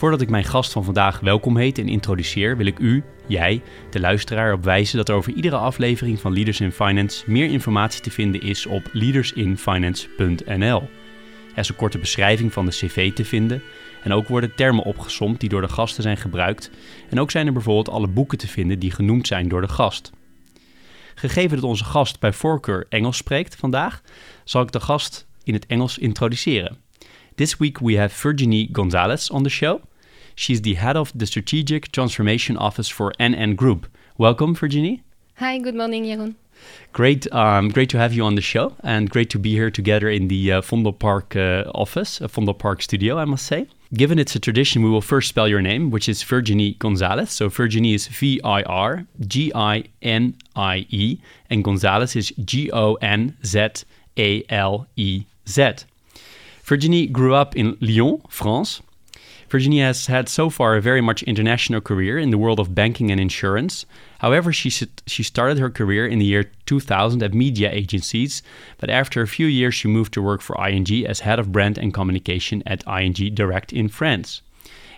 Voordat ik mijn gast van vandaag welkom heet en introduceer, wil ik u, jij, de luisteraar, op wijzen dat er over iedere aflevering van Leaders in Finance meer informatie te vinden is op leadersinfinance.nl. Er is een korte beschrijving van de cv te vinden en ook worden termen opgesomd die door de gasten zijn gebruikt en ook zijn er bijvoorbeeld alle boeken te vinden die genoemd zijn door de gast. Gegeven dat onze gast bij voorkeur Engels spreekt vandaag, zal ik de gast in het Engels introduceren. This week we have Virginie Gonzalez on the show. She's the head of the Strategic Transformation Office for NN Group. Welcome, Virginie. Hi, good morning, Jeroen. Great, um, great to have you on the show, and great to be here together in the uh, Vondel Park uh, office, uh, Vondel Park studio, I must say. Given it's a tradition, we will first spell your name, which is Virginie Gonzalez. So Virginie is V I R G I N I E, and Gonzalez is G O N Z A L E Z. Virginie grew up in Lyon, France. Virginie has had so far a very much international career in the world of banking and insurance. However, she, she started her career in the year 2000 at media agencies, but after a few years, she moved to work for ING as head of brand and communication at ING Direct in France.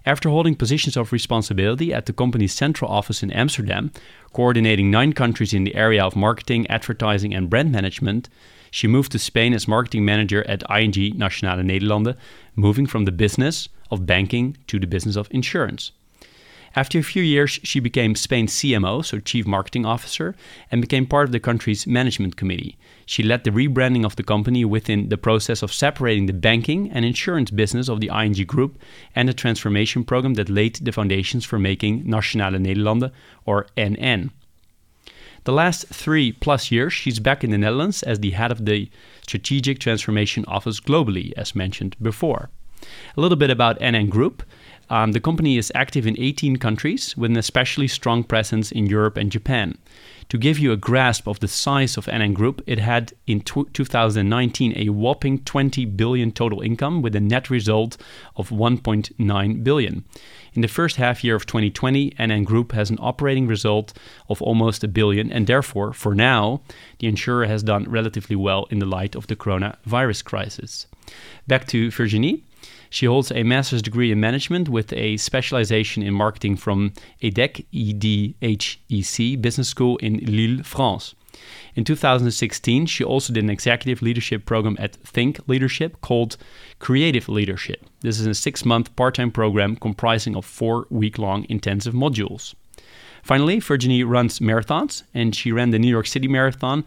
After holding positions of responsibility at the company's central office in Amsterdam, coordinating nine countries in the area of marketing, advertising, and brand management, she moved to Spain as marketing manager at ING Nationale Nederlanden, moving from the business of banking to the business of insurance. After a few years, she became Spain's CMO, so Chief Marketing Officer, and became part of the country's management committee. She led the rebranding of the company within the process of separating the banking and insurance business of the ING Group and a transformation program that laid the foundations for making Nationale Nederlanden, or NN. The last three plus years, she's back in the Netherlands as the head of the Strategic Transformation Office globally, as mentioned before. A little bit about NN Group. Um, the company is active in 18 countries with an especially strong presence in Europe and Japan. To give you a grasp of the size of NN Group, it had in 2019 a whopping 20 billion total income with a net result of 1.9 billion. In the first half year of 2020, NN Group has an operating result of almost a billion, and therefore, for now, the insurer has done relatively well in the light of the coronavirus crisis. Back to Virginie. She holds a master's degree in management with a specialization in marketing from EDHEC, E-D-H-E-C Business School in Lille, France. In 2016, she also did an executive leadership program at THNK Leadership called Creative Leadership. This is a six month part time program comprising of four week long intensive modules. Finally, Virginie runs marathons, and she ran the New York City Marathon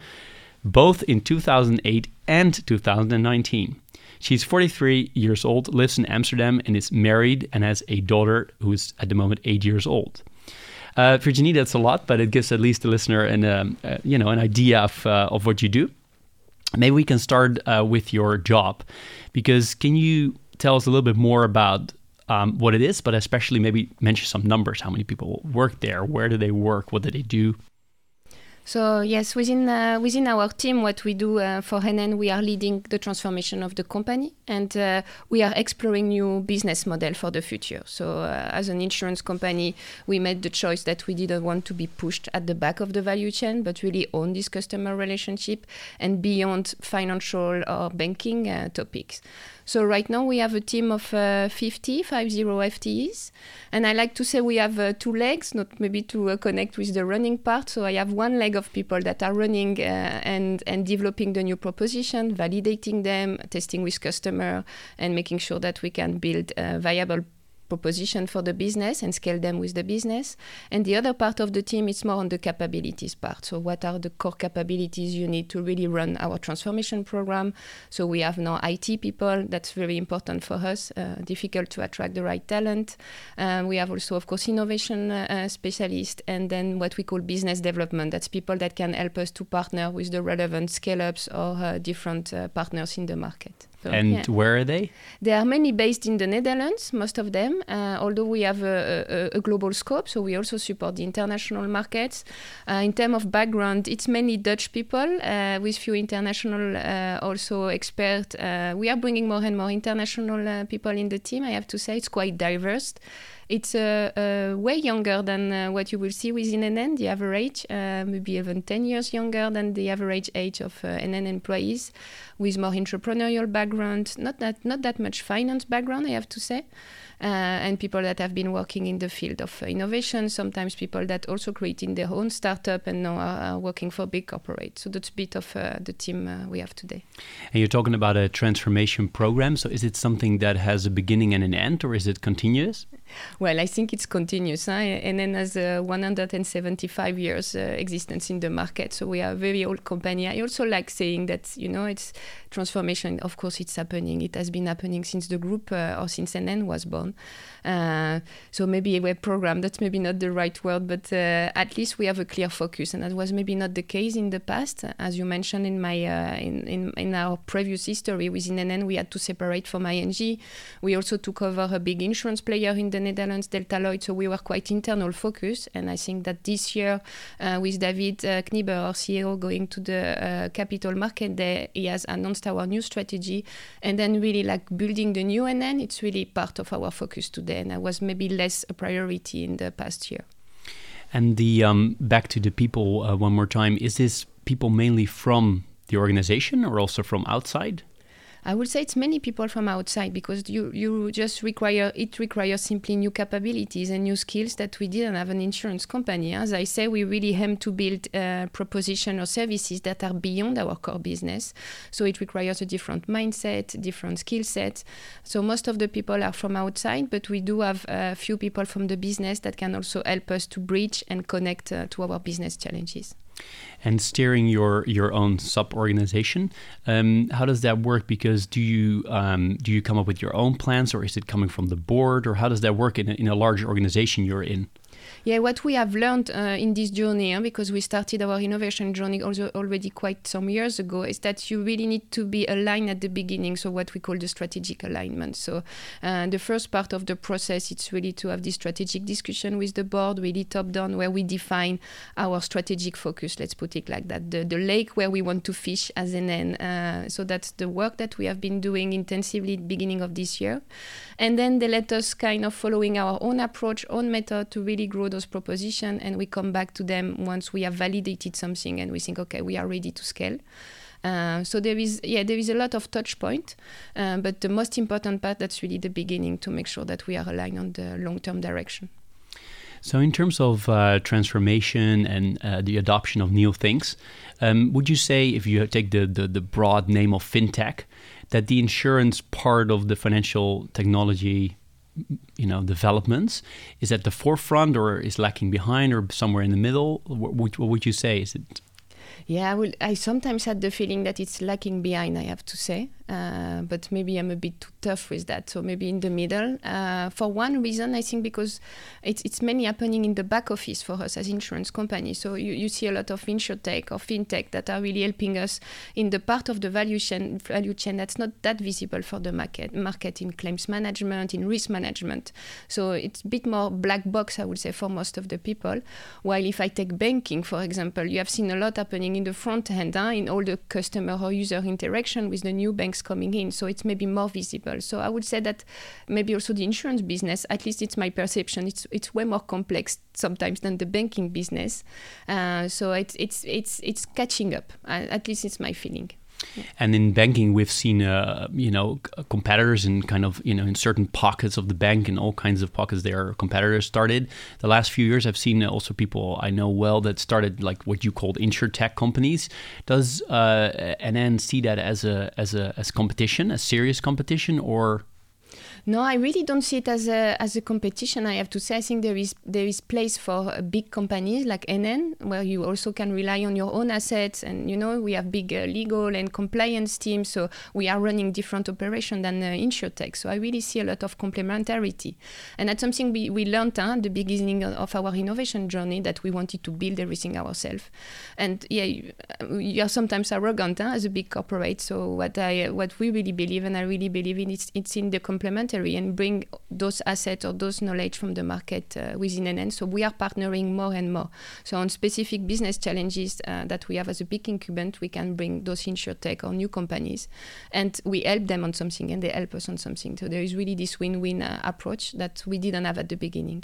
both in 2008 and 2019. She's 43 years old, lives in Amsterdam, and is married and has a daughter who is at the moment eight years old. Uh, Virginie, that's a lot, but it gives at least the listener an um, uh, you know an idea of uh, of what you do. Maybe we can start uh, with your job, because can you tell us a little bit more about um, what it is, but especially maybe mention some numbers? How many people work there? Where do they work? What do they do? So yes, within uh, within our team, what we do uh, for NN, we are leading the transformation of the company, and uh, we are exploring new business model for the future. So uh, as an insurance company, we made the choice that we didn't want to be pushed at the back of the value chain, but really own this customer relationship and beyond financial or banking uh, topics. So right now we have a team of uh, 50, 50 FTEs. And I like to say we have uh, two legs, not maybe to uh, connect with the running part. So I have one leg of people that are running uh, and, and developing the new proposition, validating them, testing with customer, and making sure that we can build viable proposition for the business and scale them with the business. And the other part of the team is more on the capabilities part. So, what are the core capabilities you need to really run our transformation program? So, we have now IT people, that's very important for us, uh, difficult to attract the right talent. Um, we have also, of course, innovation uh, specialists, and then what we call business development. That's people that can help us to partner with the relevant scale ups or uh, different uh, partners in the market. So, and yeah. where are they? They are mainly based in the Netherlands, most of them, uh, although we have a, a, a, global scope, so we also support the international markets. Uh, in terms of background, it's mainly Dutch people uh, with few international uh, also experts. Uh, we are bringing more and more international uh, people in the team, I have to say. It's quite diverse. It's uh, uh, way younger than uh, what you will see within NN, the average, maybe even 10 years younger than the average age of NN employees, with more entrepreneurial background, not that, not that much finance background, I have to say. Uh, and people that have been working in the field of uh, innovation, sometimes people that also creating their own startup and now are, working for big corporates. So that's a bit of uh, the team we have today. And you're talking about a transformation program. So is it something that has a beginning and an end, or is it continuous? Well, I think it's continuous. Huh? And then as has 175 years existence in the market. So we are a very old company. I also like saying that, you know, it's transformation. Of course, it's happening. It has been happening since the group or since NN was born. Uh, so maybe a web program, that's maybe not the right word, but uh, at least we have a clear focus. And that was maybe not the case in the past. As you mentioned in my uh, in, in, in, our previous history within NN, we had to separate from ING. We also took over a big insurance player in the Netherlands, Delta Lloyd. So we were quite internal focused. And I think that this year, uh, with David uh, Knibbe, our CEO, going to the uh, capital market day, he has announced our new strategy. And then really like building the new NN, it's really part of our focus today, and that was maybe less a priority in the past year. And the um, back to the people uh, one more time. Is this people mainly from the organization or also from outside? I would say it's many people from outside because you you just require it requires simply new capabilities and new skills that we didn't have an insurance company. As I say, we really aim to build a proposition or services that are beyond our core business. So it requires a different mindset, different skill set. So most of the people are from outside, but we do have a few people from the business that can also help us to bridge and connect uh, to our business challenges and steering your your own sub organization. Um, how does that work? Because do you um, do you come up with your own plans, or is it coming from the board, or how does that work in a, in a large organization you're in? Yeah, what we have learned uh, in this journey, uh, because we started our innovation journey also already quite some years ago, is that you really need to be aligned at the beginning. So what we call the strategic alignment. So uh, the first part of the process, it's really to have this strategic discussion with the board, really top down, where we define our strategic focus. Let's put it like that. The, the lake where we want to fish as NN. Uh, so that's the work that we have been doing intensively beginning of this year, and then they let us kind of following our own approach, own method to really grow those propositions and we come back to them once we have validated something and we think okay we are ready to scale. Uh, so there is yeah there is a lot of touch point uh, but the most important part that's really the beginning to make sure that we are aligned on the long-term direction. So, in terms of uh, transformation and uh, the adoption of new things, um, would you say, if you take the, the, the, broad name of fintech, that the insurance part of the financial technology you know developments? Is at the forefront or is lacking behind or somewhere in the middle? What, what would you say? Is it yeah I, I sometimes had the feeling that it's lacking behind i have to say uh, but maybe I'm a bit too tough with that. So maybe in the middle. Uh, for one reason, I think because it's, it's mainly happening in the back office for us as insurance companies. So you, you see a lot of insurtech or fintech that are really helping us in the part of the value chain, value chain that's not that visible for the market, market in claims management, in risk management. So it's a bit more black box, I would say, for most of the people. While if I take banking, for example, you have seen a lot happening in the front end, huh, in all the customer or user interaction with the new bank banks coming in. So it's maybe more visible. So I would say that maybe also the insurance business, at least it's my perception, it's it's way more complex sometimes than the banking business. Uh, so it's it's it's it's catching up. Uh, at least it's my feeling. And in banking, we've seen, uh, you know, competitors in kind of, you know, in certain pockets of the bank, in all kinds of pockets, there competitors started. The last few years, I've seen also people I know well that started like what you called insure tech companies. Does uh, NN see that as a as a as competition, a serious competition, or No, I really don't see it as a as a competition. I have to say, I think there is there is place for uh, big companies like NN, where you also can rely on your own assets, and you know we have big uh, legal and compliance teams, so we are running different operations than uh, InsurTech. So I really see a lot of complementarity, and that's something we we learned huh, at the beginning of our innovation journey that we wanted to build everything ourselves. And yeah, you, you are sometimes arrogant huh, as a big corporate. So what I what we really believe, and I really believe in, it's it's in the and bring those assets or those knowledge from the market uh, within NN. So we are partnering more and more. So on specific business challenges uh, that we have as a big incumbent, we can bring those insurtech or new companies, and we help them on something, and they help us on something. So there is really this win-win uh, approach that we didn't have at the beginning.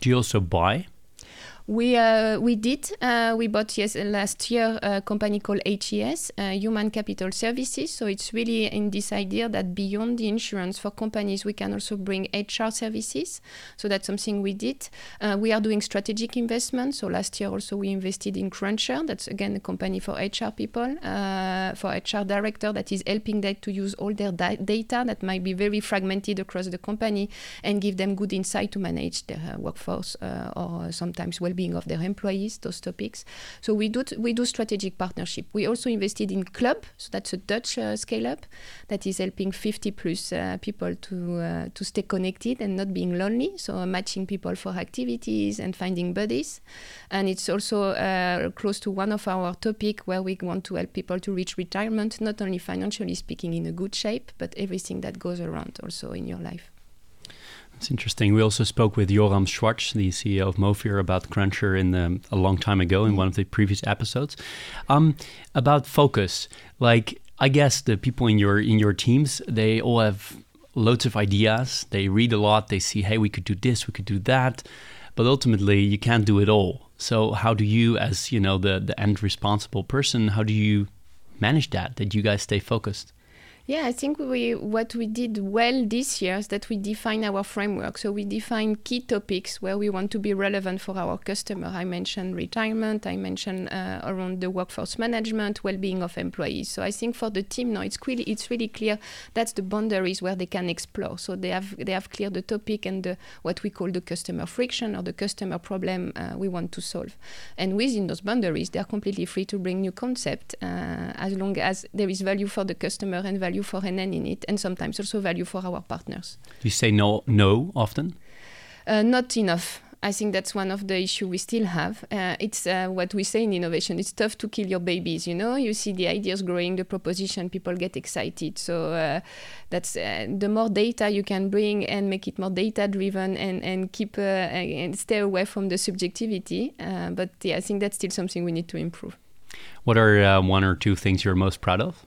Do you also buy we uh, we did. Uh, we bought yes last year a company called HCS, uh, Human Capital Services. So it's really in this idea that beyond the insurance for companies, we can also bring HR services. So that's something we did. Uh, we are doing strategic investments. So last year also we invested in Crunchr. That's again a company for HR people, uh, for HR director that is helping them to use all their da- data that might be very fragmented across the company and give them good insight to manage their workforce or sometimes well well-being of their employees, those topics. So we do we do strategic partnership. We also invested in Klup, so that's a Dutch uh, scale-up that is helping 50 plus uh, people to uh, to stay connected and not being lonely. So matching people for activities and finding buddies, and it's also uh, close to one of our topic where we want to help people to reach retirement, not only financially speaking in a good shape, but everything that goes around also in your life. It's interesting. We also spoke with Joram Schwartz, the CEO of Mofir, about Crunchr in the, a long time ago in one of the previous episodes. Um, about focus, like I guess the people in your in your teams, they all have loads of ideas. They read a lot. They see, hey, we could do this, we could do that, but ultimately you can't do it all. So how do you, as you know, the the end responsible person, how do you manage that? That you guys stay focused? Yeah, I think we what we did well this year is that we define our framework. So we define key topics where we want to be relevant for our customer. I mentioned retirement. I mentioned uh, around the workforce management, well-being of employees. So I think for the team now, it's really it's really clear that's the boundaries where they can explore. So they have they have cleared the topic and the, what we call the customer friction or the customer problem uh, we want to solve. And within those boundaries, they are completely free to bring new concept uh, as long as there is value for the customer and value value for NN in it, and sometimes also value for our partners. Do you say no, no often? Uh, not enough. I think that's one of the issues we still have. Uh, it's uh, what we say in innovation. It's tough to kill your babies. You know, you see the ideas growing, the proposition, people get excited. So uh, that's uh, the more data you can bring and make it more data driven and and keep uh, and stay away from the subjectivity. Uh, but yeah, I think that's still something we need to improve. What are one or two things you're most proud of?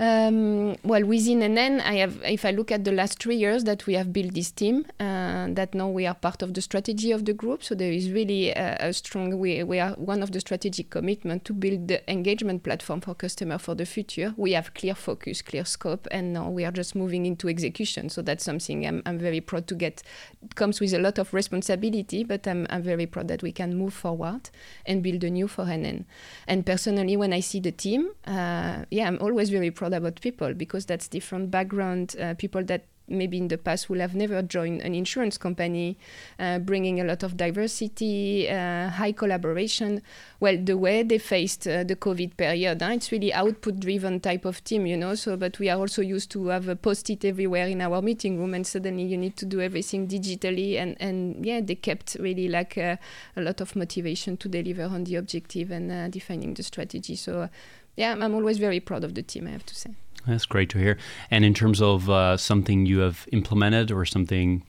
Um, well, within NN, I have, if I look at the last three years that we have built this team, uh, that now we are part of the strategy of the group. So there is really a, a strong, we, we are one of the strategic commitment to build the engagement platform for customer for the future. We have clear focus, clear scope, and now we are just moving into execution. So that's something I'm, I'm very proud to get. It comes with a lot of responsibility, but I'm, I'm very proud that we can move forward and build a new for NN. And personally, when I see the team, uh, yeah, I'm always very proud about people because that's different background, uh, people that maybe in the past will have never joined an insurance company, uh, bringing a lot of diversity, uh, high collaboration. Well, the way they faced uh, the COVID period, huh? it's really output-driven type of team, you know. So, but we are also used to have a post-it everywhere in our meeting room, and suddenly you need to do everything digitally. And and yeah, they kept really like uh, a lot of motivation to deliver on the objective and uh, defining the strategy. So yeah, I'm always very proud of the team, I have to say. That's great to hear. And in terms of uh, something you have implemented or something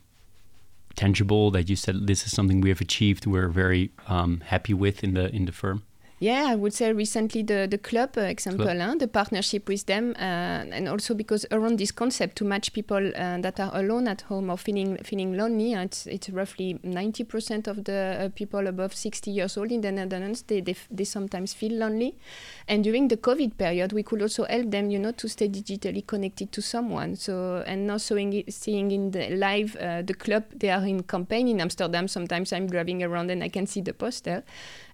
tangible that you said this is something we have achieved, we're very um, happy with in the in the firm. Yeah, I would say recently the the Klup uh, example, Klup. The partnership with them, uh, and also because around this concept to match people uh, that are alone at home or feeling feeling lonely, it's it's roughly ninety percent of the uh, people above sixty years old in the Netherlands they, they they sometimes feel lonely, and during the COVID period we could also help them, you know, to stay digitally connected to someone. So and now seeing seeing in the live uh, the Klup they are in campaign in Amsterdam. Sometimes I'm driving around and I can see the poster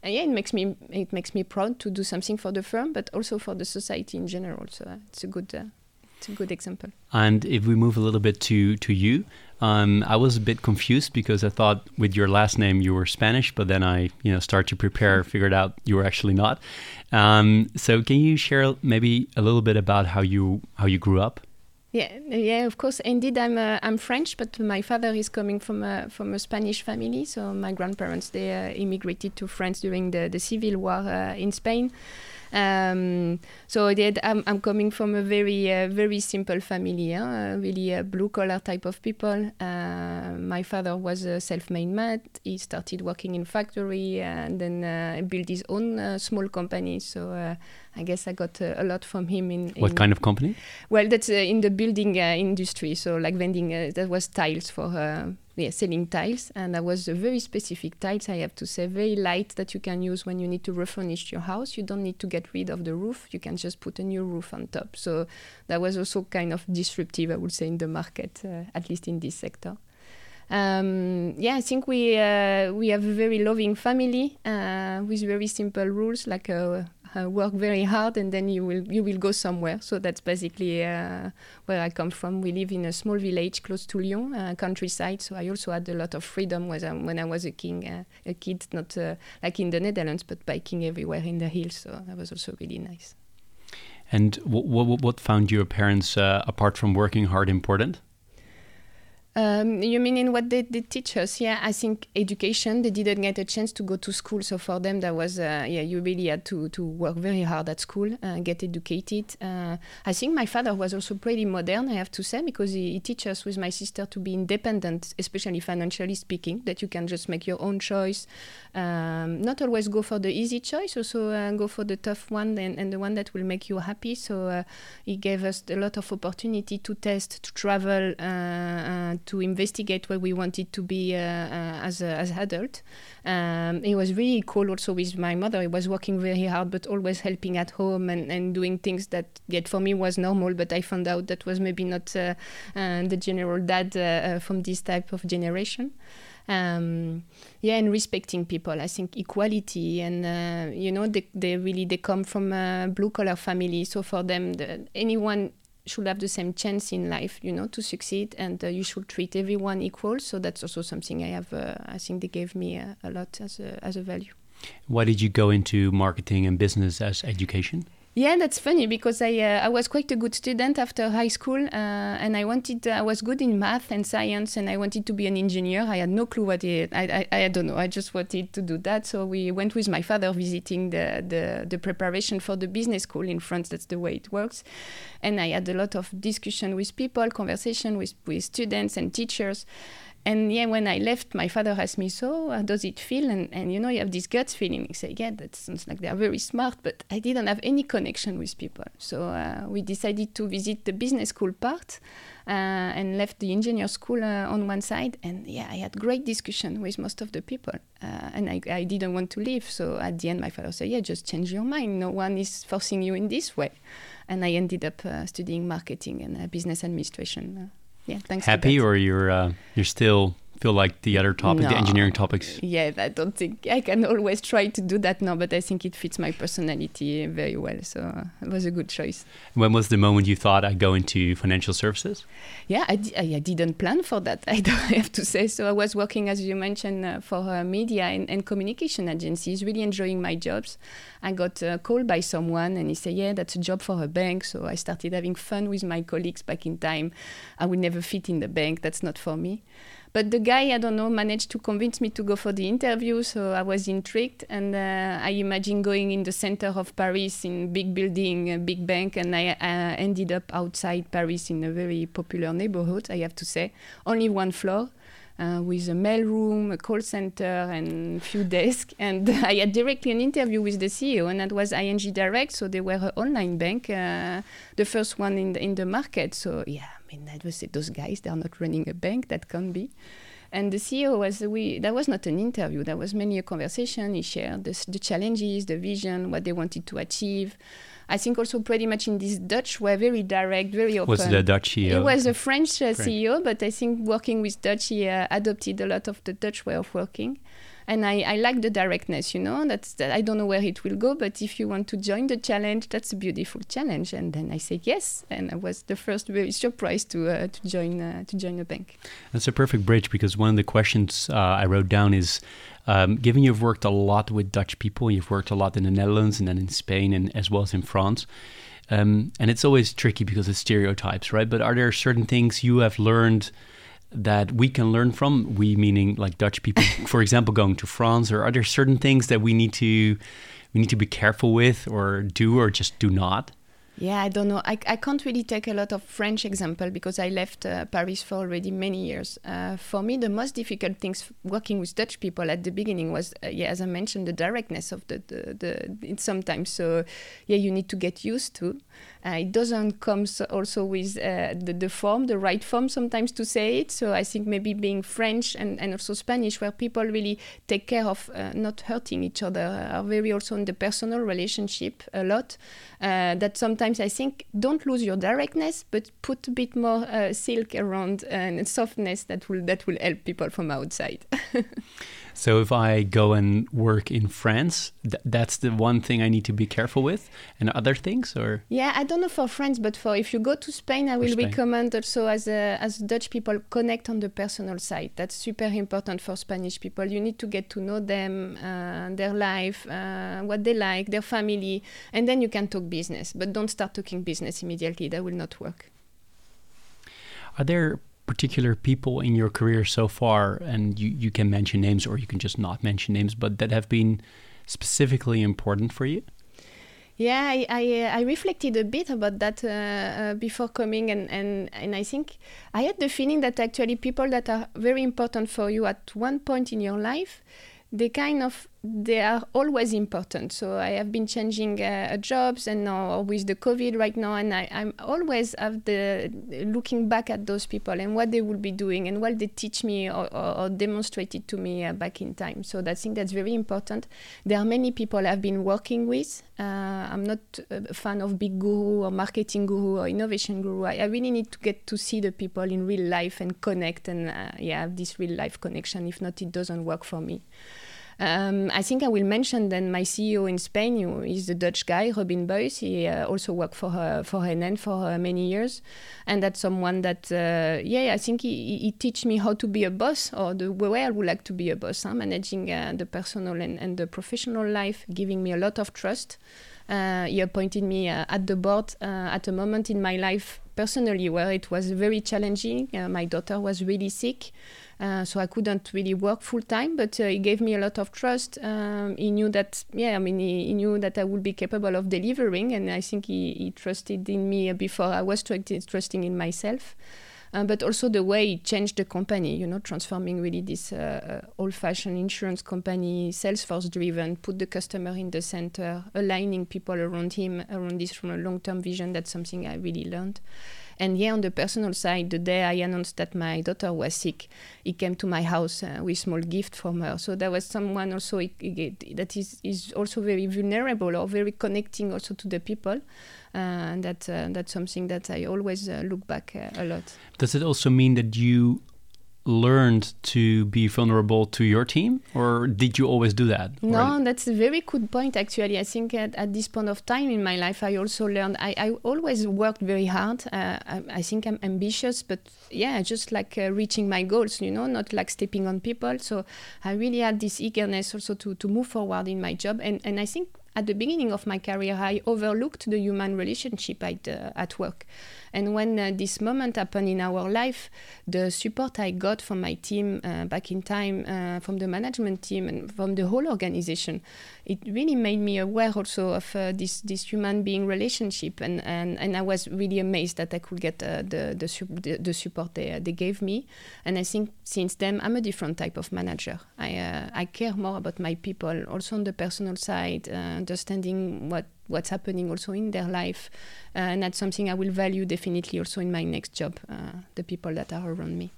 and yeah, it makes me it makes me proud to do something for the firm, but also for the society in general. So uh, it's a good. Uh, it's a good example. And if we move a little bit to to you, um, I was a bit confused because I thought with your last name you were Spanish, but then I, you know, start to prepare, figured out you were actually not. Um, so can you share maybe a little bit about how you how you grew up? Yeah, yeah, of course. Indeed, I'm uh, I'm French, but my father is coming from a from a Spanish family. So my grandparents they uh, immigrated to France during the the civil war uh, in Spain. Um, so I'm, I'm coming from a very uh, very simple family, huh? really a blue collar type of people. Uh, my father was a self-made man. He started working in factory and then uh, built his own uh, small company. So uh, I guess I got a lot from him. In, in what kind of company? Well, that's in the building industry. So like vending, that was tiles for yeah, selling tiles, and that was a very specific tiles. I have to say, very light that you can use when you need to refurnish your house. You don't need to get rid of the roof; you can just put a new roof on top. So that was also kind of disruptive, I would say, in the market, uh, at least in this sector. Um, yeah, I think we uh, we have a very loving family uh, with very simple rules, like uh, uh, work very hard and then you will you will go somewhere. So that's basically uh, where I come from. We live in a small village close to Lyon, uh, countryside. So I also had a lot of freedom when I, when I was a king, uh, a kid, not uh, like in the Netherlands, but biking everywhere in the hills. So that was also really nice. And what what found your parents, uh, apart from working hard, important? Um, you mean in what they, they teach us? Yeah, I think education. They didn't get a chance to go to school, so for them that was uh, yeah. You really had to to work very hard at school, uh, get educated. Uh, I think my father was also pretty modern. I have to say because he, he teaches us with my sister to be independent, especially financially speaking. That you can just make your own choice, um, not always go for the easy choice. Also uh, go for the tough one and, and the one that will make you happy. So uh, he gave us a lot of opportunity to test, to travel uh, to investigate where we wanted to be uh, uh, as a, as adult. Um, it was really cool also with my mother. He was working very hard, but always helping at home and, and doing things that yet for me was normal. But I found out that was maybe not uh, uh, the general dad uh, from this type of generation. Um, yeah, and respecting people. I think equality, and uh, you know, they, they really they come from a blue collar family. So for them, the, anyone should have the same chance in life, you know, to succeed, and uh, you should treat everyone equal. So that's also something I have. Uh, I think they gave me uh, a lot as a as a value. Why did you go into marketing and business as education? Yeah, that's funny because I uh, I was quite a good student after high school, uh, and I wanted uh, I was good in math and science, and I wanted to be an engineer. I had no clue what it. I, I I don't know. I just wanted to do that. So we went with my father visiting the the, the preparation for the business school in France. That's the way it works, and I had a lot of discussion with people, conversation with with students and teachers and yeah, when I left, my father asked me, "So, how does it feel?" And, and you know, you have this gut feeling. You say, "Yeah, that sounds like they are very smart," but I didn't have any connection with people. So uh, we decided to visit the business school part uh, and left the engineer school uh, on one side. And yeah, I had great discussion with most of the people, uh, and I, I didn't want to leave. So at the end, my father said, "Yeah, just change your mind. No one is forcing you in this way." And I ended up uh, studying marketing and uh, business administration yeah, thanks. Happy, or you're uh, you're still feel like the other topic, no. the engineering topics? Yeah, I don't think I can always try to do that now, but I think it fits my personality very well. So it was a good choice. When was the moment you thought I'd go into financial services? Yeah, I, I didn't plan for that. I don't have to say. So I was working, as you mentioned, uh, for uh, media and, and, communication agencies, really enjoying my jobs. I got uh, called by someone and he said, Yeah, that's a job for a bank. So I started having fun with my colleagues back in time. I would never fit in the bank. That's not for me. But the guy, I don't know, managed to convince me to go for the interview. So I was intrigued. And uh, I imagine going in the center of Paris in big building, a big bank. And I uh, ended up outside Paris in a very popular neighborhood, I have to say. Only one floor. Uh, with a mail room, a call center, and a few desks. And I had directly an interview with the CEO, and that was ING Direct. So they were an online bank, uh, the first one in the, in the market. So yeah, mean, that was those guys. They are not running a bank. That can be. And the CEO was we. That was not an interview. That was mainly a conversation. He shared the, the challenges, the vision, what they wanted to achieve. I think also pretty much in this Dutch were very direct, very open. Was the Dutch CEO? It was a French, uh. CEO, but I think working with Dutch, he uh, adopted a lot of the Dutch way of working. And I, I like the directness. You know, that's that I don't know where it will go, but if you want to join the challenge, that's a beautiful challenge. And then I said yes, and I was the first very surprised to uh, to join uh, to join a bank. That's a perfect bridge because one of the questions uh, I wrote down is. Um, given you've worked a lot with Dutch people, you've worked a lot in the Netherlands and then in Spain and as well as in France, um, and it's always tricky because of stereotypes, right? But are there certain things you have learned that we can learn from? We meaning like Dutch people, for example, going to France, or are there certain things that we need to we need to be careful with, or do, or just do not? Yeah, I don't know. I, I can't really take a lot of French example because I left uh, Paris for already many years. Uh, for me, the most difficult things working with Dutch people at the beginning was, uh, yeah, as I mentioned, the directness of the, the, the it's sometimes. So, yeah, you need to get used to. Uh, it doesn't come so also with uh, the, the form, the right form sometimes to say it. So I think maybe being French and, and also Spanish, where people really take care of uh, not hurting each other, are very also in the personal relationship a lot. that sometimes I think don't lose your directness, but put a bit more silk around and softness that will that will help people from outside. So if I go and work in France, th- that's the one thing I need to be careful with, and other things, or yeah, I don't know for France, but for if you go to Spain, I will recommend also as a, as Dutch people connect on the personal side. That's super important for Spanish people. You need to get to know them, uh, their life, uh, what they like, their family, and then you can talk business. But don't start talking business immediately. That will not work. Are there particular people in your career so far, and you, you can mention names or you can just not mention names, but that have been specifically important for you? Yeah, I, I, uh, I reflected a bit about that uh, uh, before coming, and, and, and I think I had the feeling that actually people that are very important for you at one point in your life, they kind of they are always important. So I have been changing uh, jobs, and now with the COVID right now, and I, I'm always have the looking back at those people and what they will be doing and what they teach me or, or, or demonstrated to me uh, back in time. So I think that's very important. There are many people I've been working with. Uh, I'm not a fan of big guru or marketing guru or innovation guru. I, I, really need to get to see the people in real life and connect and uh, yeah, have this real life connection. If not, it doesn't work for me. Um, I think I will mention then my CEO in Spain who is the Dutch guy, Robin Buys. He uh, also worked for uh, for NN for uh, many years, and that's someone that uh, yeah, I think he, he teach me how to be a boss or the way I would like to be a boss, huh? managing uh, the personal and, and the professional life, giving me a lot of trust. Uh, he appointed me at the board at a moment in my life personally where it was very challenging. my daughter was really sick. Uh, so I couldn't really work full time, but uh, he gave me a lot of trust. Um, he knew that, yeah, I mean, he, he, knew that I would be capable of delivering, and I think he, he trusted in me before I was trusting in myself. Uh, but also the way he changed the company, you know, transforming really this uh, uh old-fashioned insurance company, Salesforce-driven, put the customer in the center, aligning people around him around this from a long-term vision. That's something I really learned. And yeah, on the personal side, the day I announced that my daughter was sick, he came to my house uh, with small gift from her. So there was someone also that is, is also very vulnerable or very connecting also to the people. Uh, and that uh, that's something that I always uh, look back uh, a lot. Does it also mean that you learned to be vulnerable to your team or did you always do that? No that's a very good point actually. I think at, at, this point of time in my life i also learned i, I always worked very hard. Uh, I, I, think i'm ambitious but yeah just like uh, reaching my goals you know not like stepping on people. So i really had this eagerness also to, to move forward in my job. And, and i think at the beginning of my career i overlooked the human relationship at, uh, at work and when uh, this moment happened in our life, the support I got from my team uh, back in time, uh, from the management team, and from the whole organization, it really made me aware also of uh, this this human being relationship, and, and, and I was really amazed that I could get uh, the, the, the, the support they they gave me, and I think since then I'm a different type of manager. I uh, I care more about my people, also on the personal side, understanding what what's happening also in their life. Uh, and that's something I will value definitely also in my next job, uh, the people that are around me.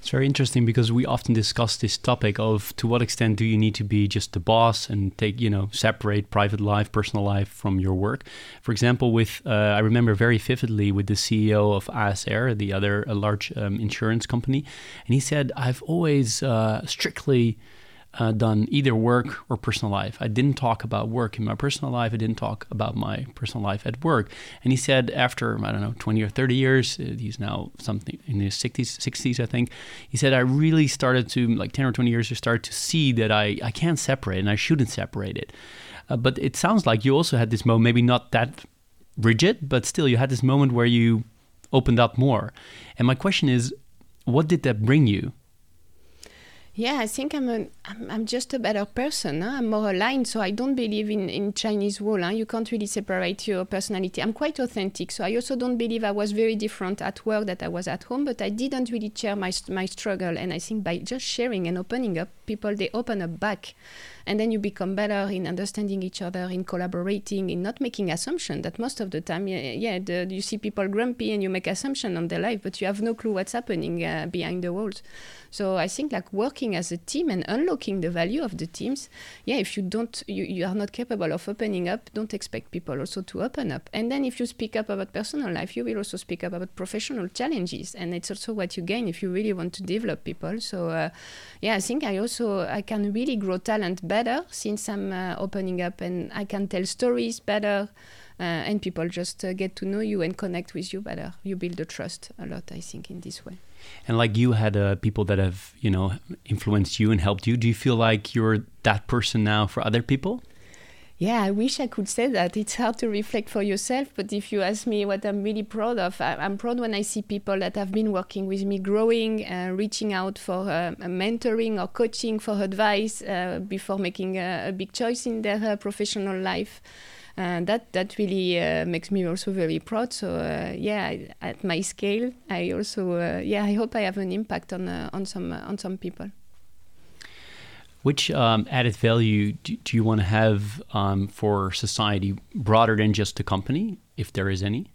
It's very interesting because we often discuss this topic of to what extent do you need to be just the boss and take, you know, separate private life, personal life from your work. For example, with uh, I remember very vividly with the CEO of ASR, the other a large um, insurance company, and he said, "I've always uh, strictly." Uh, done either work or personal life. I didn't talk about work in my personal life. I didn't talk about my personal life at work. And he said after I don't know 20 or 30 years, uh, he's now something in his 60s, 60s I think. He said I really started to like 10 or 20 years to start to see that I I can't separate and I shouldn't separate it. Uh, but it sounds like you also had this moment, maybe not that rigid, but still you had this moment where you opened up more. And my question is, what did that bring you? Yeah, I think I'm a, I'm, just a better person. Huh? I'm more aligned, so I don't believe in, in Chinese wall. Huh? You can't really separate your personality. I'm quite authentic, so I also don't believe I was very different at work that I was at home, but I didn't really share my, my struggle. And I think by just sharing and opening up, people, they open up back and then you become better in understanding each other in collaborating in not making assumption that most of the time yeah, yeah the, you see people grumpy and you make assumption on their life but you have no clue what's happening uh, behind the walls. So i think like working as a team and unlocking the value of the teams yeah if you don't you, you are not capable of opening up don't expect people also to open up. And then if you speak up about personal life you will also speak up about professional challenges. And it's also what you gain if you really want to develop people. So uh, yeah i think i also i can really grow talent better since I'm uh, opening up and I can tell stories better. Uh, and people just uh, get to know you and connect with you better. You build the trust a lot, I think, in this way. And like you had uh, people that have, you know, influenced you and helped you. Do you feel like you're that person now for other people? Yeah, I wish I could say that. It's hard to reflect for yourself, but if you ask me what I'm really proud of, I, am proud when I see people that have been working with me, growing, uh, reaching out for uh, mentoring or coaching for advice uh, before making a, a, big choice in their uh, professional life. Uh, that that really uh, makes me also very proud. So yeah, at my scale, I also yeah I hope I have an impact on on some on some people. Which um, added value do, do you want to have um, for society broader than just the company, if there is any?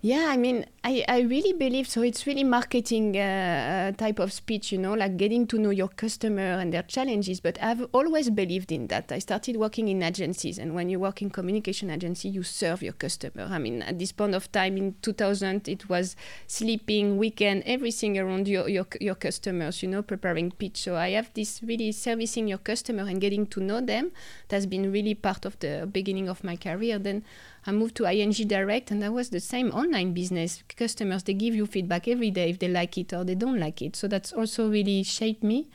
Yeah, I mean, I, I really believe so. It's really marketing uh, uh, type of speech, you know, like getting to know your customer and their challenges. But I've always believed in that. I started working in agencies, and when you work in communication agency, you serve your customer. I mean, at this point of time in 2000, it was sleeping, weekend, everything around your, your, your customers, you know, preparing pitch. So I have this really servicing your customer and getting to know them. That's been really part of the beginning of my career. Then I moved to ING Direct, and that was the same online business. Customers they give you feedback every day if they like it or they don't like it. So that's also really shaped me.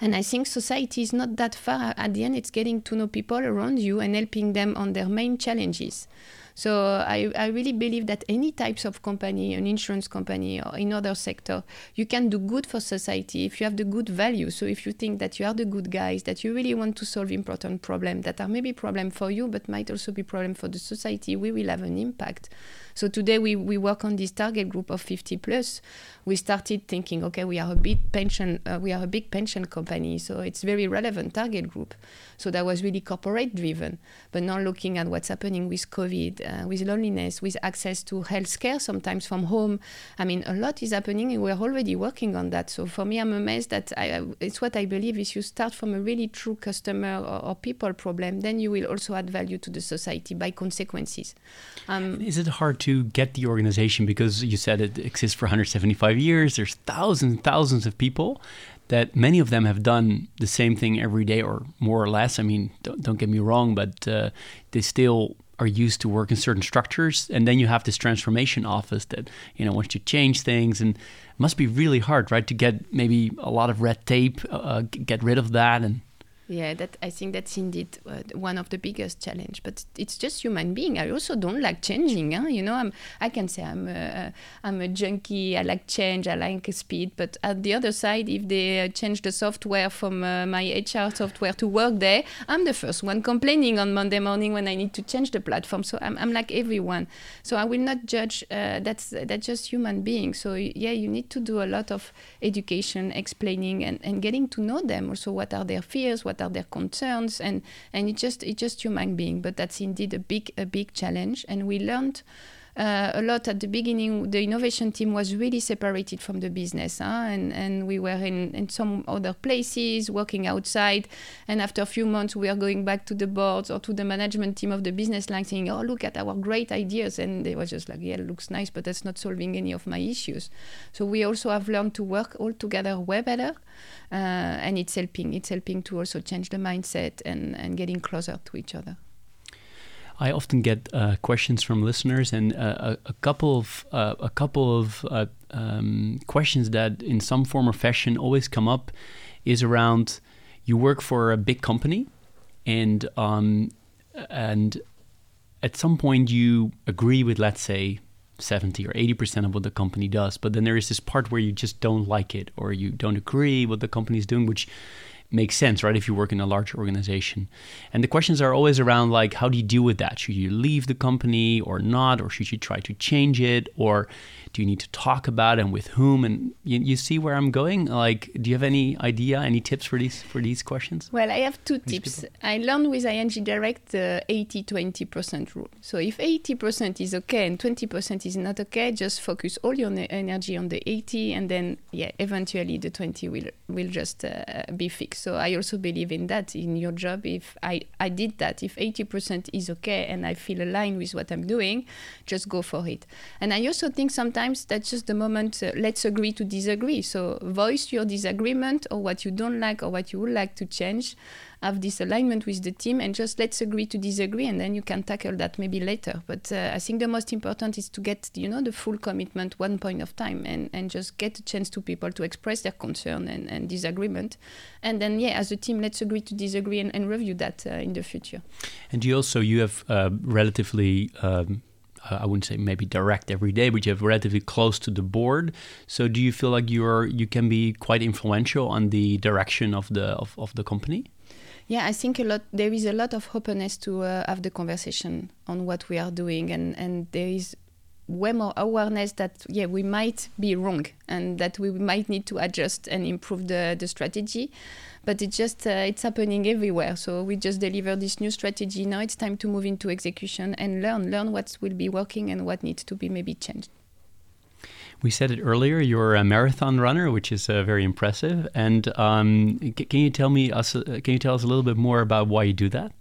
And I think society is not that far. At the end, it's getting to know people around you and helping them on their main challenges. So I, I really believe that any types of company, an insurance company or in other sector, you can do good for society if you have the good value. So if you think that you are the good guys, that you really want to solve important problems that are maybe problem for you, but might also be problem for the society, we will have an impact. So today we, we work on this target group of 50 plus. We started thinking, okay, we are a big pension, uh, we are a big pension company, so it's very relevant target group. So that was really corporate driven. But now looking at what's happening with COVID, uh, with loneliness, with access to healthcare, sometimes from home, I mean, a lot is happening, and we're already working on that. So for me, I'm amazed that I, it's what I believe. If you start from a really true customer or, or people problem, then you will also add value to the society by consequences. Um, is it hard to get the organization because you said it exists for 175 years? There's thousands and thousands of people that many of them have done the same thing every day or more or less. I mean, don't, don't get me wrong, but uh, they still are used to work in certain structures. And then you have this transformation office that, you know, wants to change things. And it must be really hard, right, to get maybe a lot of red tape, uh, get rid of that and yeah, that I think that's indeed uh, one of the biggest challenge. But it's just human being. I also don't like changing. Huh? You know, I'm I can say I'm a, I'm a junkie. I like change. I like speed. But at the other side, if they uh, change the software from uh, my HR software to Workday, I'm the first one complaining on Monday morning when I need to change the platform. So I'm, I'm like everyone. So I will not judge. Uh, that's that's just human being. So yeah, you need to do a lot of education, explaining, and, and getting to know them. Also, what are their fears? What are their concerns and and it just it's just human being but that's indeed a big a big challenge. And we learned uh, a lot at the beginning. The innovation team was really separated from the business, huh? and and we were in, in some other places working outside. And after a few months, we are going back to the boards or to the management team of the business line, saying, "Oh, look at our great ideas," and they were just like, "Yeah, it looks nice, but that's not solving any of my issues." So we also have learned to work all together way better, uh, and it's helping. It's helping to also change the mindset and and getting closer to each other. I often get uh, questions from listeners, and uh, a, a, couple of uh, a couple of uh, um, questions that, in some form or fashion, always come up is around you work for a big company, and um, and at some point you agree with, let's say, 70 or 80% of what the company does, but then there is this part where you just don't like it or you don't agree what the company is doing, which makes sense, right? If you work in a large organization. And the questions are always around like, how do you deal with that? Should you leave the company or not? Or should you try to change it? Or do you need to talk about it and with whom? And you, you see where I'm going? Like, do you have any idea, any tips for these for these questions? Well, I have two tips. People? I learned with ING Direct the 80-20% rule. So if 80% is okay and 20% is not okay, just focus all your energy on the 80 and then, yeah, eventually the 20 will, will just uh, be fixed. So I also believe in that in your job. If I, I did that, if 80% is okay and I feel aligned with what I'm doing, just go for it. And I also think sometimes that's just the moment uh, let's agree to disagree so voice your disagreement or what you don't like or what you would like to change have this alignment with the team and just let's agree to disagree and then you can tackle that maybe later but uh, i think the most important is to get you know the full commitment one point of time and, and just get a chance to people to express their concern and, and disagreement and then yeah as a team let's agree to disagree and, and review that uh, in the future and you also you have uh, relatively um, I wouldn't say maybe direct every day, but you have relatively close to the board. So do you feel like you're you can be quite influential on the direction of the of, of the company? Yeah, I think a lot. There is a lot of openness to uh, have the conversation on what we are doing, and and there is way more awareness that yeah we might be wrong and that we might need to adjust and improve the the strategy but it's just uh, it's happening everywhere. So we just deliver this new strategy. Now it's time to move into execution and learn learn what will be working and what needs to be maybe changed. We said it earlier. You're a marathon runner, which is uh, very impressive. And um, can you tell me us? Uh, can you tell us a little bit more about why you do that?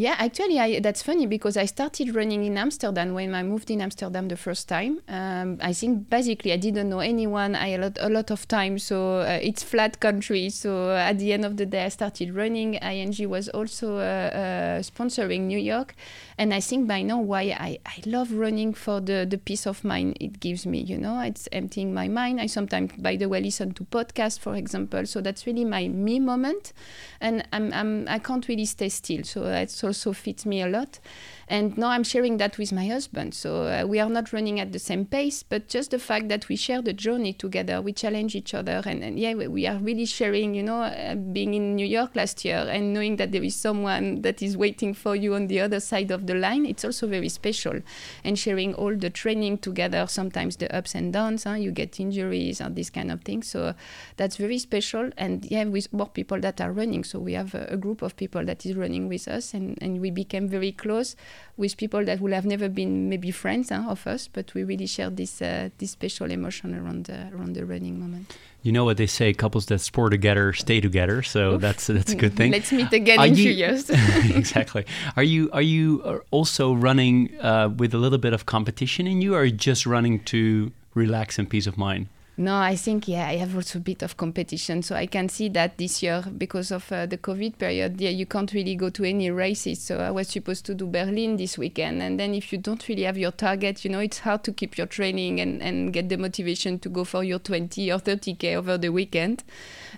Yeah, actually, I, that's funny because I started running in Amsterdam when I moved in Amsterdam the first time. Um, I think basically I didn't know anyone. I had a lot, a lot of time, so uh, it's flat country. So at the end of the day, I started running. ING was also uh, uh, sponsoring New York, and I think by now why I, I love running for the the peace of mind it gives me. You know, it's emptying my mind. I sometimes, by the way, listen to podcasts, for example. So that's really my me moment, and I'm, I'm I can't really stay still. So it's also fits me a lot. And now I'm sharing that with my husband. So uh, we are not running at the same pace, but just the fact that we share the journey together, we challenge each other. And, and yeah, we, are really sharing, you know, uh, being in New York last year and knowing that there is someone that is waiting for you on the other side of the line, it's also very special. And sharing all the training together, sometimes the ups and downs, huh? you get injuries and this kind of thing. So that's very special. And yeah, with more people that are running. So we have a, a group of people that is running with us and, and we became very close with people that will have never been maybe friends huh, of us, but we really share this uh, this special emotion around the, around the running moment. You know what they say: couples that sport together stay together. So Oof. that's that's a good thing. Let's meet again are in you, years. exactly. Are you are you uh, also running uh, with a little bit of competition in you, or are you just running to relax and peace of mind? No, I think yeah, I have also a bit of competition, so I can see that this year because of uh, the COVID period, yeah, you can't really go to any races. So I was supposed to do Berlin this weekend, and then if you don't really have your target, you know, it's hard to keep your training and and get the motivation to go for your 20 or 30k over the weekend.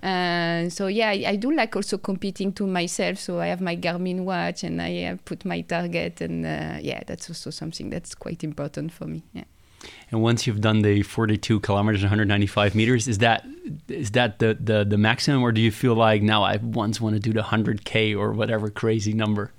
Uh, so yeah, I, I, do like also competing to myself. So I have my Garmin watch and I uh, put my target, and uh, yeah, that's also something that's quite important for me. Yeah. And once you've done the 42 kilometers, 195 meters, is that is that the, the, the maximum, or do you feel like now I once want to do the 100k or whatever crazy number?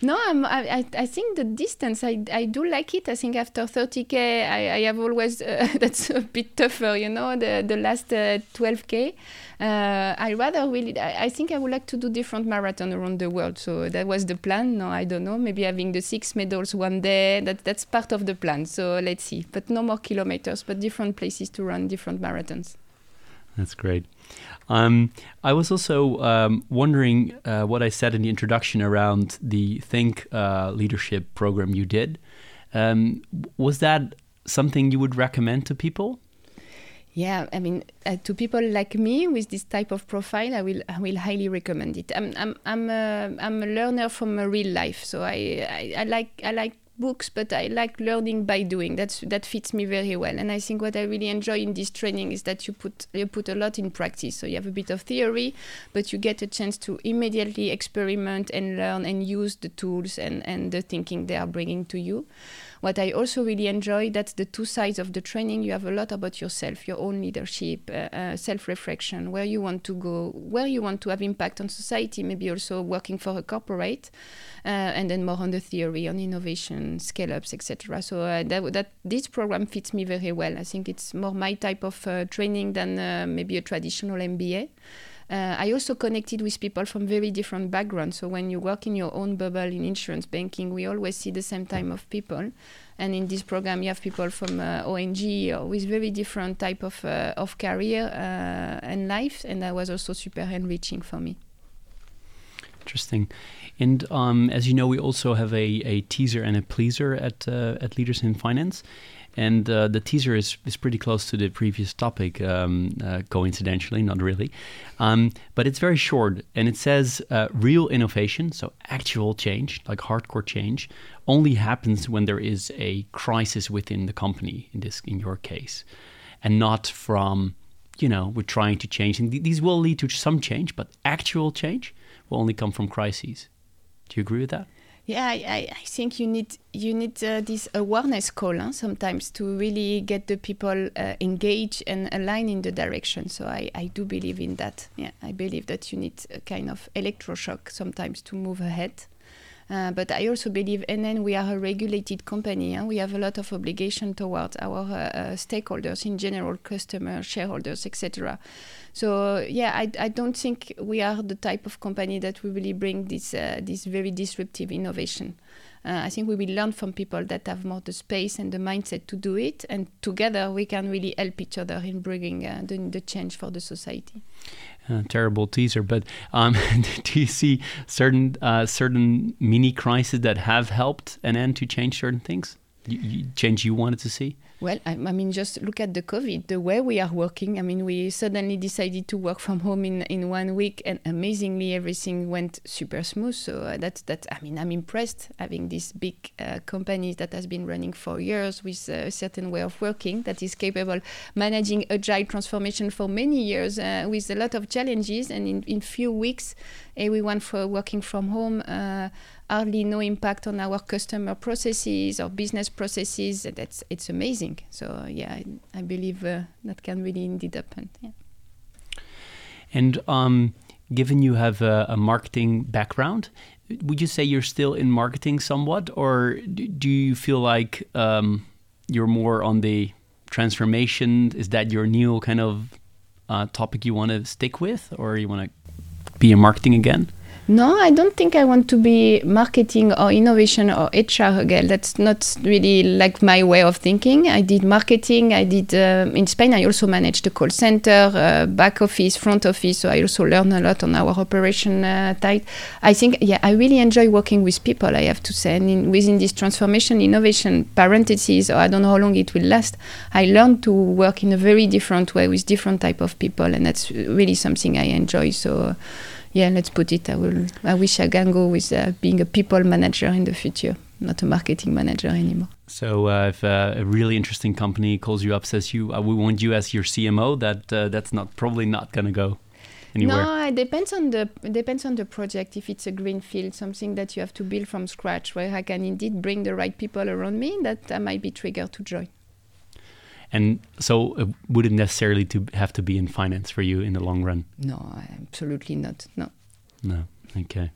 No, I'm, I, I think the distance, I, I do like it. I think after 30K, I, I have always, uh, that's a bit tougher, you know, the, the last uh, 12K. Uh, I rather really, I, I, think I would like to do different marathon around the world. So that was the plan. No, I don't know. Maybe having the six medals one day, that, that's part of the plan. So let's see. But no more kilometers, but different places to run different marathons. That's great. Um, I was also um, wondering uh, what I said in the introduction around the THNK uh, leadership program you did. Um, was that something you would recommend to people? Yeah, I mean, uh, to people like me with this type of profile, I will I will highly recommend it. I'm I'm I'm a, I'm a learner from a real life, so I, I, I like I like books, but I like learning by doing. That's that fits me very well. And I think what I really enjoy in this training is that you put you put a lot in practice. So you have a bit of theory, but you get a chance to immediately experiment and learn and use the tools and, and the thinking they are bringing to you. What I also really enjoy, that's the two sides of the training. You have a lot about yourself, your own leadership, uh, uh, self-reflection, where you want to go, where you want to have impact on society, maybe also working for a corporate, uh, and then more on the theory, on innovation, scale-ups, etc. So uh, that, that this program fits me very well. I think it's more my type of uh, training than maybe a traditional MBA. Uh, I also connected with people from very different backgrounds. So when you work in your own bubble in insurance banking, we always see the same type of people. And in this program, you have people from uh, ONG or with very different type of uh, of career uh, and life, and that was also super enriching for me. Interesting. And um, as you know, we also have a, a teaser and a pleaser at uh, at Leaders in Finance. And uh, the teaser is, is pretty close to the previous topic, um, uh, coincidentally, not really. Um, but it's very short and it says uh, real innovation, so actual change, like hardcore change, only happens when there is a crisis within the company, in, this, in your case, and not from, you know, we're trying to change. And th- these will lead to some change, but actual change will only come from crises. Do you agree with that? Yeah, I, I think you need you need uh, this awareness call huh, sometimes to really get the people uh, engaged and align in the direction. So I, I do believe in that. Yeah, I believe that you need a kind of electroshock sometimes to move ahead. Uh, but I also believe, and then we are a regulated company. and We have a lot of obligation towards our uh, uh, stakeholders in general, customers, shareholders, etc. So yeah, I, I don't think we are the type of company that will really bring this uh, this very disruptive innovation. Uh, I think we will learn from people that have more the space and the mindset to do it, and together we can really help each other in bringing uh, the, the change for the society. Uh, terrible teaser, but um, do you see certain uh, certain mini crises that have helped NN to change certain things? You, you, change you wanted to see? Well, I, I, mean, just look at the COVID, the way we are working. I mean, we suddenly decided to work from home in, in one week, and amazingly, everything went super smooth. So uh, that's that. I mean, I'm impressed having this big uh, company that has been running for years with a certain way of working that is capable managing agile transformation for many years uh, with a lot of challenges, and in in few weeks, everyone for working from home uh, hardly no impact on our customer processes or business processes. That's it's amazing. So yeah, I, I believe uh, that can really indeed happen. Yeah. And um, given you have a, a, marketing background, would you say you're still in marketing somewhat, or do you feel like um, you're more on the transformation? Is that your new kind of uh, topic you want to stick with, or you want to be in marketing again? No, I don't think I want to be marketing or innovation or HR girl. That's not really like my way of thinking. I did marketing. I did uh, in Spain. I also managed the call center, uh, back office, front office. So I also learned a lot on our operation uh, side. I think, yeah, I really enjoy working with people. I have to say, and in, within this transformation, innovation, parentheses, or I don't know how long it will last. I learned to work in a very different way with different type of people, and that's really something I enjoy. So yeah, let's put it. I will. I wish I can go with uh, being a people manager in the future, not a marketing manager anymore. So uh, if uh, a really interesting company calls you up, says you, uh, we want you as your CMO, that uh, that's not probably not going to go. Anywhere. No, it depends on the depends on the project. If it's a green field, something that you have to build from scratch, where I can indeed bring the right people around me, that I might be triggered to join. And so, uh, would it necessarily to have to be in finance for you in the long run? No, absolutely not. No. No. Okay.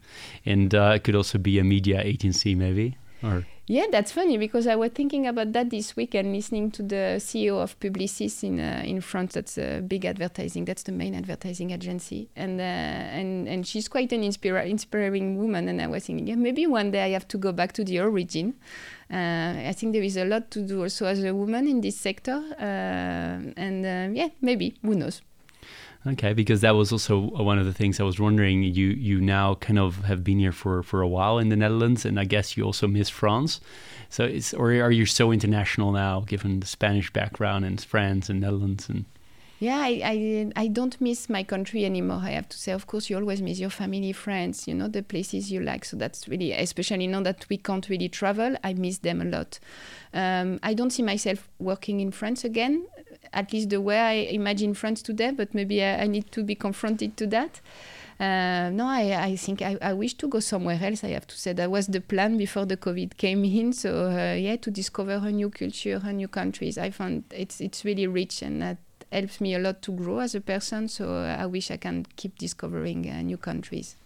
And uh, it could also be a media agency, maybe, or. Yeah, that's funny because I was thinking about that this week and listening to the CEO of Publicis in uh, in France. That's a big advertising. That's the main advertising agency, and uh, and and she's quite an inspira- inspiring woman. And I was thinking, yeah, maybe one day I have to go back to the origin. Uh, I think there is a lot to do also as a woman in this sector, uh, and uh, yeah, maybe who knows. Okay, because that was also one of the things I was wondering. You you now kind of have been here for for a while in the Netherlands, and I guess you also miss France. So it's or are you so international now, given the Spanish background and France and Netherlands and yeah, I, I, I don't miss my country anymore. I have to say, of course, you always miss your family, friends, you know, the places you like. So that's really, especially now that we can't really travel, I miss them a lot. Um, I don't see myself working in France again, at least the way I imagine France today. But maybe I, I need to be confronted to that. Uh, no, I, I think I, I, wish to go somewhere else. I have to say that was the plan before the COVID came in. So uh, yeah, to discover a new culture, a new countries. I found it's it's really rich and that helps me a lot to grow as a person. So uh, I wish I can keep discovering uh, new countries.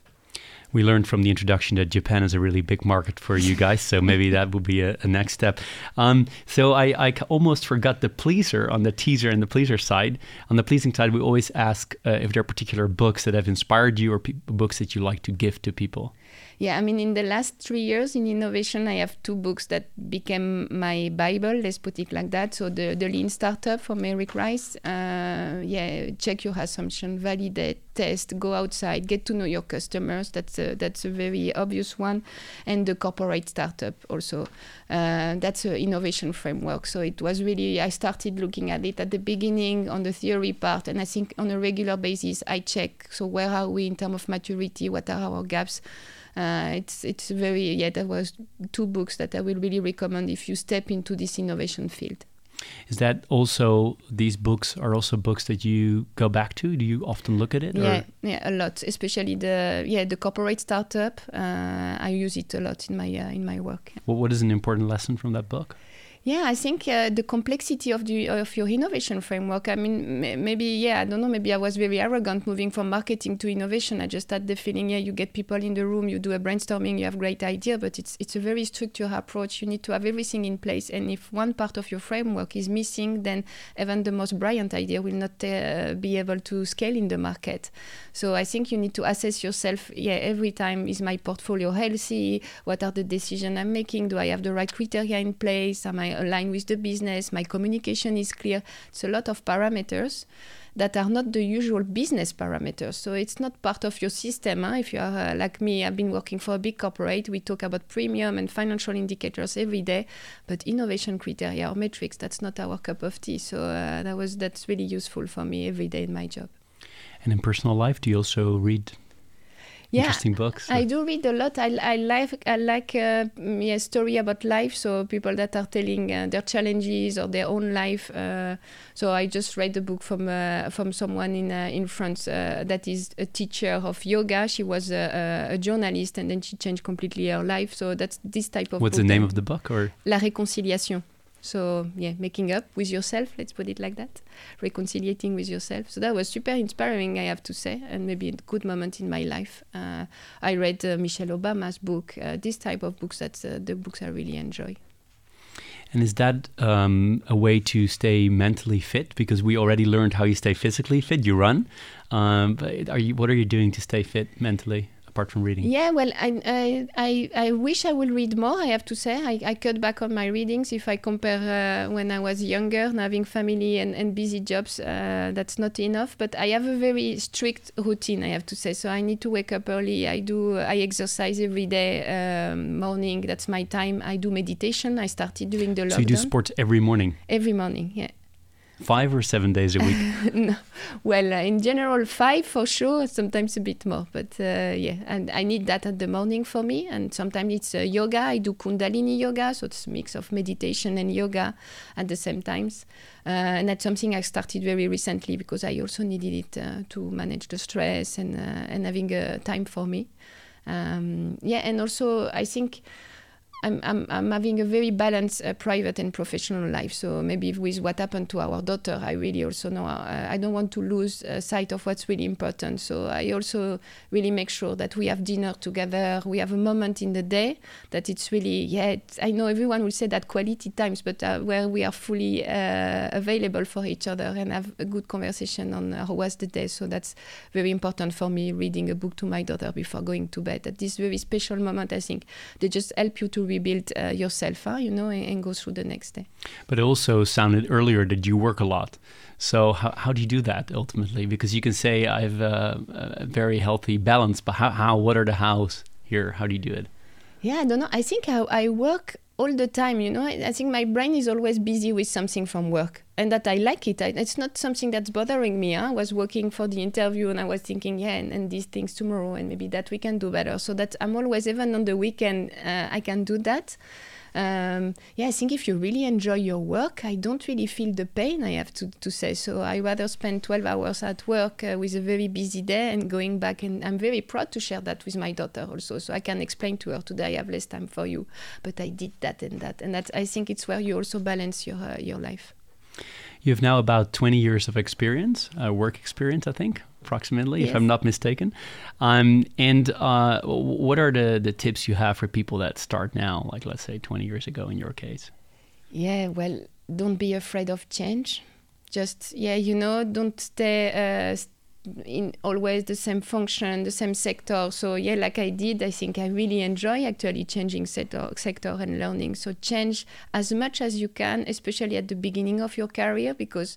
We learned from the introduction that Japan is a really big market for you guys, so maybe that will be a, a next step. Um, so I, I, almost forgot the pleaser on the teaser and the pleaser side. On the pleasing side, we always ask uh, if there are particular books that have inspired you or books that you like to give to people yeah, I mean, in the last three years in innovation, I have two books that became my Bible, let's put it like that. So the, the Lean Startup from Eric Ries, uh, yeah, check your assumption, validate, test, go outside, get to know your customers. That's a, that's a very obvious one. And the Corporate Startup also, uh, that's an innovation framework. So it was really, I started looking at it at the beginning on the theory part, and I think on a regular basis, I check. So where are we in terms of maturity? What are our gaps? Uh, it's it's very yeah. That was two books that I will really recommend if you step into this innovation field. Is that also these books are also books that you go back to? Do you often look at it? Yeah, or? yeah, a lot. Especially the yeah the corporate startup. Uh, I use it a lot in my uh, in my work. Well, what is an important lesson from that book? Yeah, I think uh, the complexity of the of your innovation framework. I mean, maybe yeah, I don't know. Maybe I was very arrogant moving from marketing to innovation. I just had the feeling, yeah, you get people in the room, you do a brainstorming, you have great idea, but it's it's a very structured approach. You need to have everything in place, and if one part of your framework is missing, then even the most brilliant idea will not uh, be able to scale in the market. So I think you need to assess yourself. Yeah, every time is my portfolio healthy? What are the decisions I'm making? Do I have the right criteria in place? Am I align with the business, my communication is clear. It's a lot of parameters that are not the usual business parameters. So it's not part of your system. Huh? If you are uh, like me, I've been working for a big corporate, we talk about premium and financial indicators every day, but innovation criteria or metrics, that's not our cup of tea. So uh, that was that's really useful for me every day in my job. And in personal life, do you also read yeah, interesting books? I do read a lot. I, I like I like uh, yeah, story about life. So people that are telling uh, their challenges or their own life. Uh, so I just read a book from uh, from someone in uh, in France uh, that is a teacher of yoga. She was a, a, journalist and then she changed completely her life. So that's this type of. What's the name of the book or? La réconciliation. So yeah, making up with yourself, let's put it like that, reconciliating with yourself. So that was super inspiring, I have to say, and maybe a good moment in my life. Uh, I read uh, Michelle Obama's book, uh, this type of books. That's uh, the books I really enjoy. And is that um, a way to stay mentally fit? Because we already learned how you stay physically fit. You run, um, but are you? What are you doing to stay fit mentally? Apart from reading? Yeah, well, I, I, I, I wish I would read more, I have to say. I, I cut back on my readings. If I compare uh, when I was younger, having family and, and busy jobs, uh, that's not enough. But I have a very strict routine, I have to say. So I need to wake up early. I do, I exercise every day, um, morning. That's my time. I do meditation. I started doing the lockdown. So you do sports every morning? Every morning, yeah five or seven days a week? no. Well, uh, in general, five for sure. Sometimes a bit more, but uh, yeah, and I need that at the morning for me. And sometimes it's uh, yoga. I do Kundalini yoga, so it's a mix of meditation and yoga at the same times. Uh, and that's something I started very recently because I also needed it uh, to manage the stress and uh, and having a time for me. Um, yeah, and also I think I'm, I'm, I'm having a very balanced uh, private and professional life. So maybe with what happened to our daughter, I really also know uh, I don't want to lose uh, sight of what's really important. So I also really make sure that we have dinner together. We have a moment in the day that it's really, yeah, it's, I know everyone will say that quality times, but uh, where we are fully uh, available for each other and have a good conversation on how was the day. So that's very important for me, reading a book to my daughter before going to bed. At this very special moment, I think they just help you to rebuild uh, yourself, huh, you know, and, and, go through the next day. But it also sounded earlier that you work a lot. So how, how do you do that ultimately? Because you can say I have a, a very healthy balance, but how, how what are the hows here? How do you do it? Yeah, I don't know. I think I, I work all the time you know? I, think my brain is always busy with something from work and that i like it. I, it's not something that's bothering me huh? i was working for the interview and i was thinking yeah and, and, these things tomorrow and maybe that we can do better. So that i'm always even on the weekend uh, i can do that um, yeah, I think if you really enjoy your work, I don't really feel the pain, I have to, to say. So I rather spend 12 hours at work uh, with a very busy day and going back. And I'm very proud to share that with my daughter also. So I can explain to her today I have less time for you, but I did that and that. And that I think it's where you also balance your, uh, your life. You have now about 20 years of experience, uh, work experience, I think, approximately, yes. if I'm not mistaken. Um, and uh, what are the, the tips you have for people that start now, like let's say 20 years ago in your case? Yeah, well, don't be afraid of change. Just, yeah, you know, don't stay. Uh, in always the same function, the same sector. So yeah, like I did, I think I really enjoy actually changing sector, sector and learning. So change as much as you can, especially at the beginning of your career, because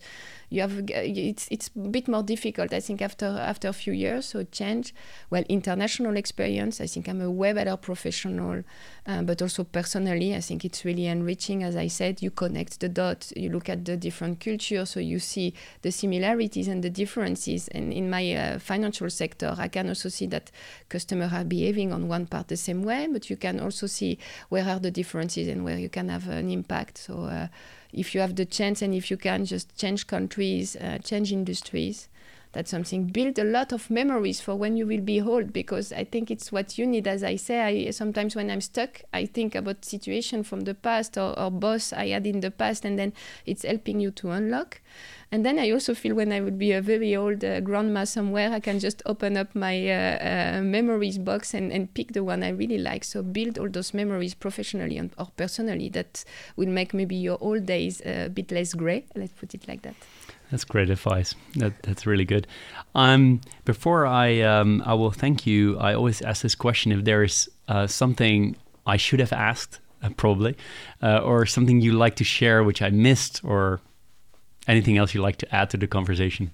you have it's it's a bit more difficult i think after after a few years so change. Well international experience i think i'm a way better professional uh, but also personally i think it's really enriching. As i said you connect the dots you look at the different cultures so you see the similarities and the differences. And in my uh, financial sector i can also see that customers are behaving on one part the same way but you can also see where are the differences and where you can have an impact. So uh, if you have the chance and if you can just change countries, uh, change industries, that's something. Build a lot of memories for when you will be old, because I think it's what you need. As I say, I sometimes when I'm stuck, I think about situation from the past or, or boss I had in the past, and then it's helping you to unlock. And then I also feel when I would be a very old uh, grandma somewhere, I can just open up my uh, uh, memories box and, and pick the one I really like. So build all those memories professionally and, or personally that will make maybe your old days a bit less gray. Let's put it like that. That's great advice. That, that's really good. Um, before I um, I will thank you. I always ask this question: if there is uh, something I should have asked, uh, probably, uh, or something you like to share which I missed, or anything else you'd like to add to the conversation?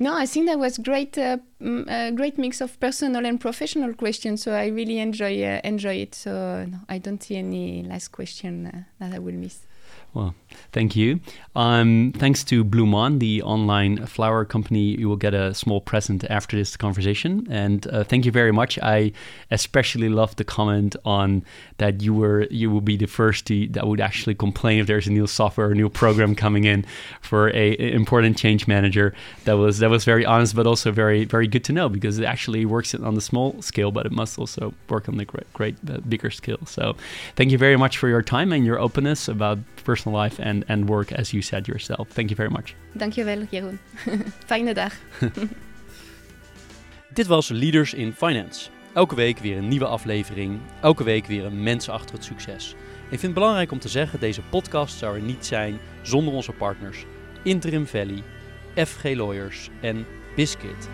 No, I think that was great, uh, a great mix of personal and professional questions. So I really enjoy uh, enjoy it. So no, I don't see any last question uh, that I will miss. Well, thank you. Um, thanks to Bloomon, the online flower company, you will get a small present after this conversation. And uh, thank you very much. I especially love the comment on that you were you will be the first to, that would actually complain if there's a new software, a new program coming in for a, a important change manager. That was that was very honest, but also very very good to know because it actually works on the small scale, but it must also work on the great, great bigger scale. So, thank you very much for your time and your openness about personal life and, and work as you said yourself. Thank you very much. Dankjewel, Jeroen. Fijne dag. Dit was Leaders in Finance. Elke week weer een nieuwe aflevering. Elke week weer een mens achter het succes. Ik vind het belangrijk om te zeggen, deze podcast zou er niet zijn zonder onze partners Interim Valley, FG Lawyers en Biscuit.